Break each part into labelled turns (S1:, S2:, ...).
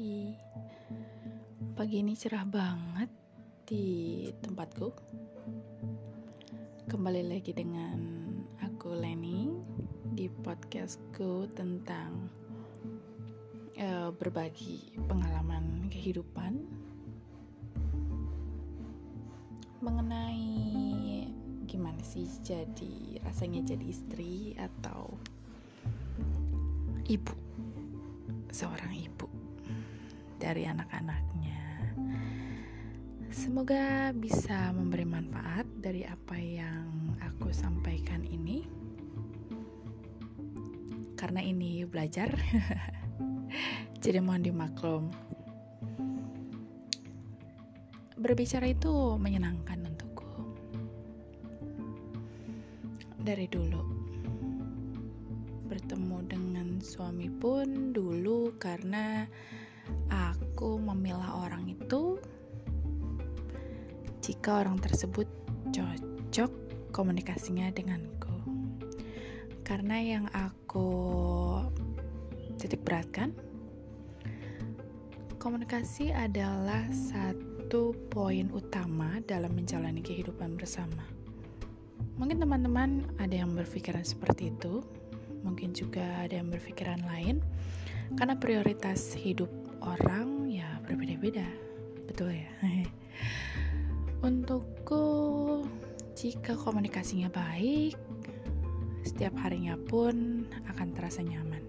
S1: pagi. Pagi ini cerah banget di tempatku. Kembali lagi dengan aku Leni di podcastku tentang uh, berbagi pengalaman kehidupan mengenai gimana sih jadi rasanya jadi istri atau ibu seorang ibu dari anak-anaknya. Semoga bisa memberi manfaat dari apa yang aku sampaikan ini. Karena ini belajar. Jadi mohon dimaklum. Berbicara itu menyenangkan untukku. Dari dulu bertemu dengan suami pun dulu karena aku memilah orang itu jika orang tersebut cocok komunikasinya denganku. Karena yang aku titik beratkan komunikasi adalah satu poin utama dalam menjalani kehidupan bersama. Mungkin teman-teman ada yang berpikiran seperti itu, mungkin juga ada yang berpikiran lain karena prioritas hidup orang ya berbeda-beda. Betul ya? Untukku jika komunikasinya baik setiap harinya pun akan terasa nyaman.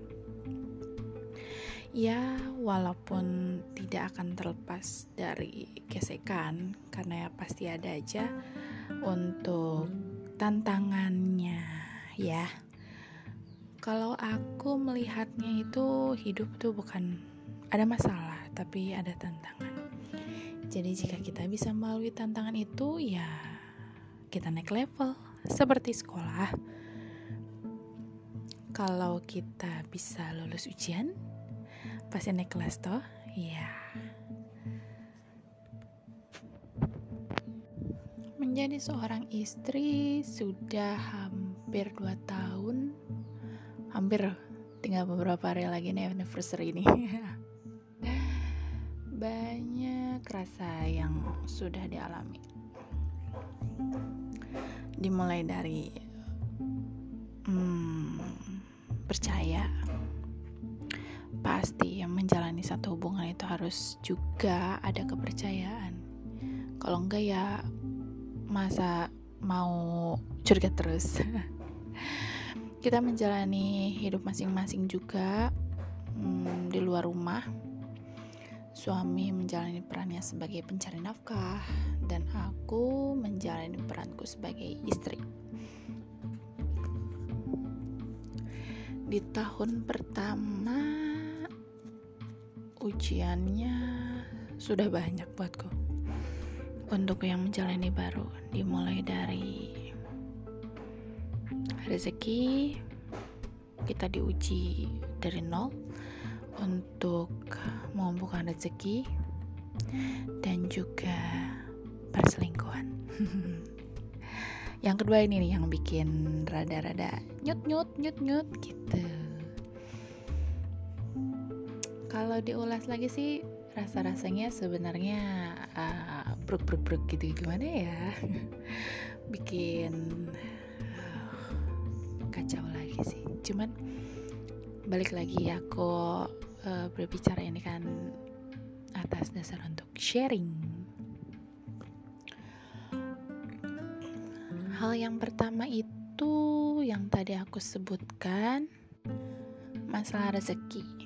S1: Ya walaupun tidak akan terlepas dari gesekan karena ya pasti ada aja untuk tantangannya ya. Kalau aku melihatnya itu hidup tuh bukan ada masalah, tapi ada tantangan. Jadi jika kita bisa melalui tantangan itu, ya kita naik level seperti sekolah. Kalau kita bisa lulus ujian, pasti naik kelas toh, ya. Menjadi seorang istri sudah hampir 2 tahun hampir tinggal beberapa hari lagi nih anniversary ini banyak rasa yang sudah dialami. Dimulai dari hmm, percaya. Pasti yang menjalani satu hubungan itu harus juga ada kepercayaan. Kalau enggak ya masa mau curiga terus. Kita menjalani hidup masing-masing juga hmm, di luar rumah. Suami menjalani perannya sebagai pencari nafkah, dan aku menjalani peranku sebagai istri. Di tahun pertama, ujiannya sudah banyak buatku. Untuk yang menjalani baru, dimulai dari rezeki kita diuji dari nol untuk mengumpulkan rezeki dan juga perselingkuhan. yang kedua ini nih yang bikin rada-rada nyut nyut nyut nyut gitu. Kalau diulas lagi sih rasa-rasanya sebenarnya uh, bruk bruk bruk gitu gimana ya bikin kacau lagi sih cuman balik lagi aku uh, berbicara ini kan atas dasar untuk sharing hal yang pertama itu yang tadi aku sebutkan masalah rezeki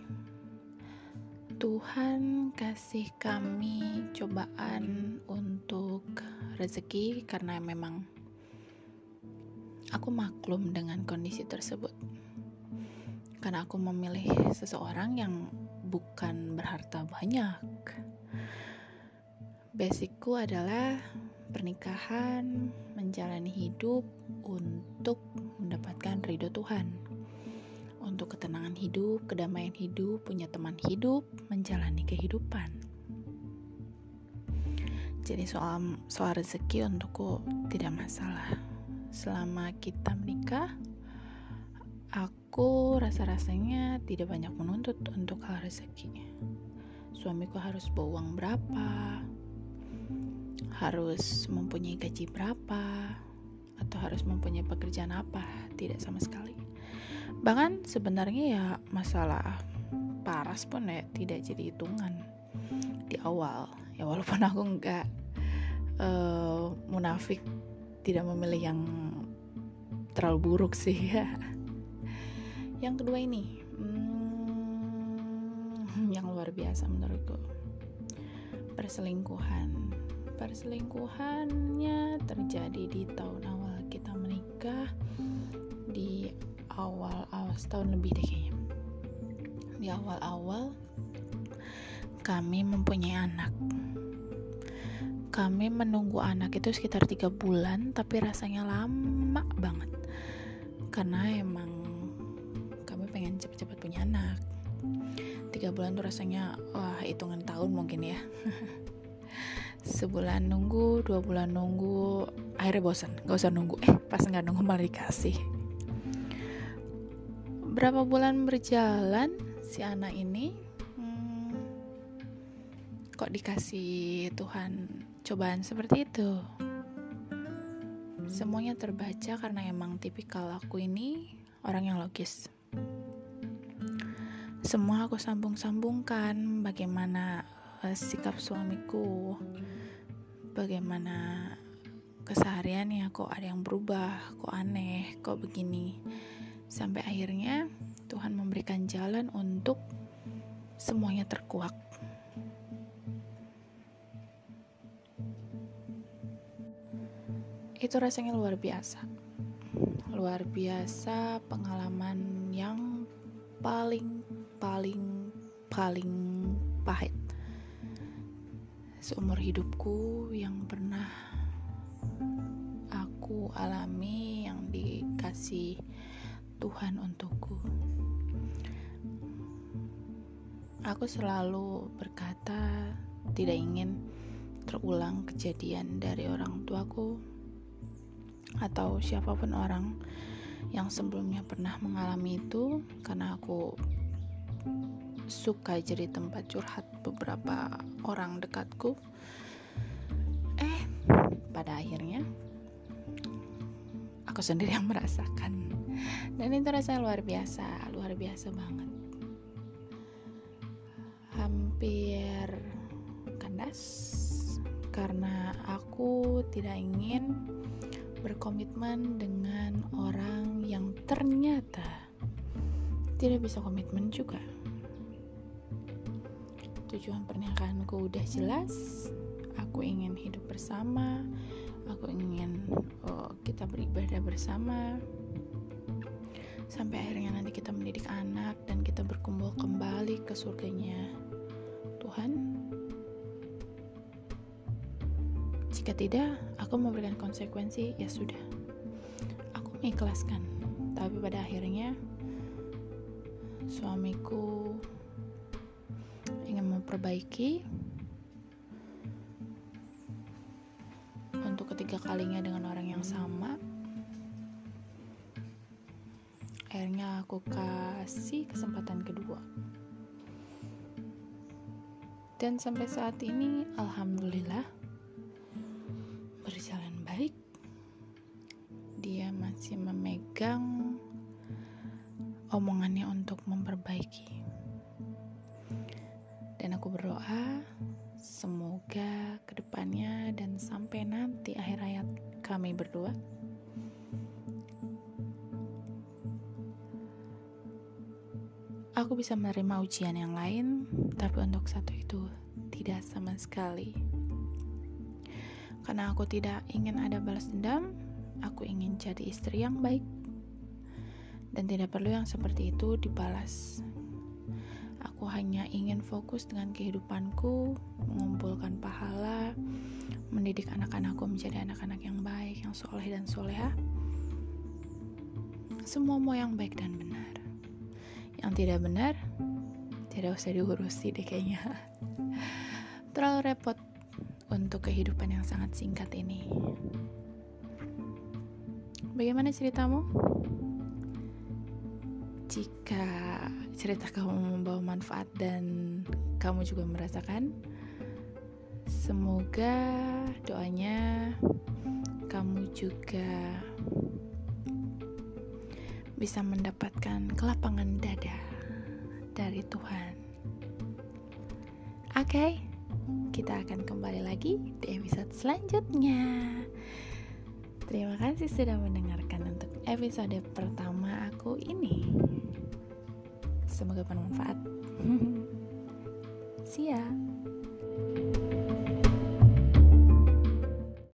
S1: Tuhan kasih kami cobaan untuk rezeki karena memang aku maklum dengan kondisi tersebut. Karena aku memilih seseorang yang bukan berharta banyak. Basicku adalah pernikahan, menjalani hidup untuk mendapatkan ridho Tuhan. Untuk ketenangan hidup, kedamaian hidup, punya teman hidup, menjalani kehidupan. Jadi soal soal rezeki untukku tidak masalah selama kita menikah, aku rasa-rasanya tidak banyak menuntut untuk hal rezeki. suamiku harus bawa uang berapa, harus mempunyai gaji berapa, atau harus mempunyai pekerjaan apa, tidak sama sekali. Bahkan sebenarnya ya masalah paras pun ya tidak jadi hitungan di awal. Ya walaupun aku nggak uh, munafik tidak memilih yang terlalu buruk sih ya. Yang kedua ini, hmm, yang luar biasa menurutku, perselingkuhan. Perselingkuhannya terjadi di tahun awal kita menikah, di awal-awal setahun lebih deh kayaknya. Di awal-awal kami mempunyai anak. Kami menunggu anak itu sekitar tiga bulan tapi rasanya lama banget. Karena emang pengen cepet-cepet punya anak. Tiga bulan tuh rasanya wah hitungan tahun mungkin ya. Sebulan nunggu dua bulan nunggu akhirnya bosan. Gak usah nunggu. Eh pas nggak nunggu malah dikasih. Berapa bulan berjalan si anak ini? Hmm, kok dikasih Tuhan cobaan seperti itu. Semuanya terbaca karena emang tipikal aku ini orang yang logis. Semua aku sambung-sambungkan. Bagaimana uh, sikap suamiku, bagaimana kesehariannya kok ada yang berubah, kok aneh, kok begini. Sampai akhirnya Tuhan memberikan jalan untuk semuanya terkuak. Itu rasanya luar biasa. Luar biasa pengalaman yang paling paling paling pahit. Seumur hidupku yang pernah aku alami yang dikasih Tuhan untukku. Aku selalu berkata tidak ingin terulang kejadian dari orang tuaku atau siapa pun orang yang sebelumnya pernah mengalami itu karena aku suka jadi tempat curhat beberapa orang dekatku. Eh pada akhirnya aku sendiri yang merasakan. Dan itu rasanya luar biasa luar biasa banget. Hampir kandas karena aku tidak ingin berkomitmen dengan orang yang ternyata tidak bisa komitmen juga. Tujuan pernikahanku udah jelas, aku ingin hidup bersama, aku ingin oh, kita beribadah bersama, sampai akhirnya nanti kita mendidik anak dan kita berkumpul kembali ke surganya Tuhan Jika tidak, aku memberikan konsekuensi, ya sudah. Aku mengikhlaskan. Tapi pada akhirnya, suamiku ingin memperbaiki untuk ketiga kalinya dengan orang yang sama. Akhirnya aku kasih kesempatan kedua. Dan sampai saat ini, alhamdulillah, omongannya untuk memperbaiki. Dan aku berdoa semoga ke depannya dan sampai nanti akhir hayat kami berdua aku bisa menerima ujian yang lain, tapi untuk satu itu tidak sama sekali. Karena aku tidak ingin ada balas dendam, aku ingin jadi istri yang baik dan tidak perlu yang seperti itu dibalas. Aku hanya ingin fokus dengan kehidupanku, mengumpulkan pahala, mendidik anak-anakku menjadi anak-anak yang baik, yang soleh dan soleha. Semua mau yang baik dan benar. Yang tidak benar, tidak usah diurusi deh kayaknya. Terlalu repot untuk kehidupan yang sangat singkat ini. Bagaimana ceritamu? Jika cerita kamu membawa manfaat dan kamu juga merasakan, semoga doanya kamu juga bisa mendapatkan kelapangan dada dari Tuhan. Oke, okay, kita akan kembali lagi di episode selanjutnya. Terima kasih sudah mendengarkan untuk episode pertama aku ini. Semoga bermanfaat. See ya.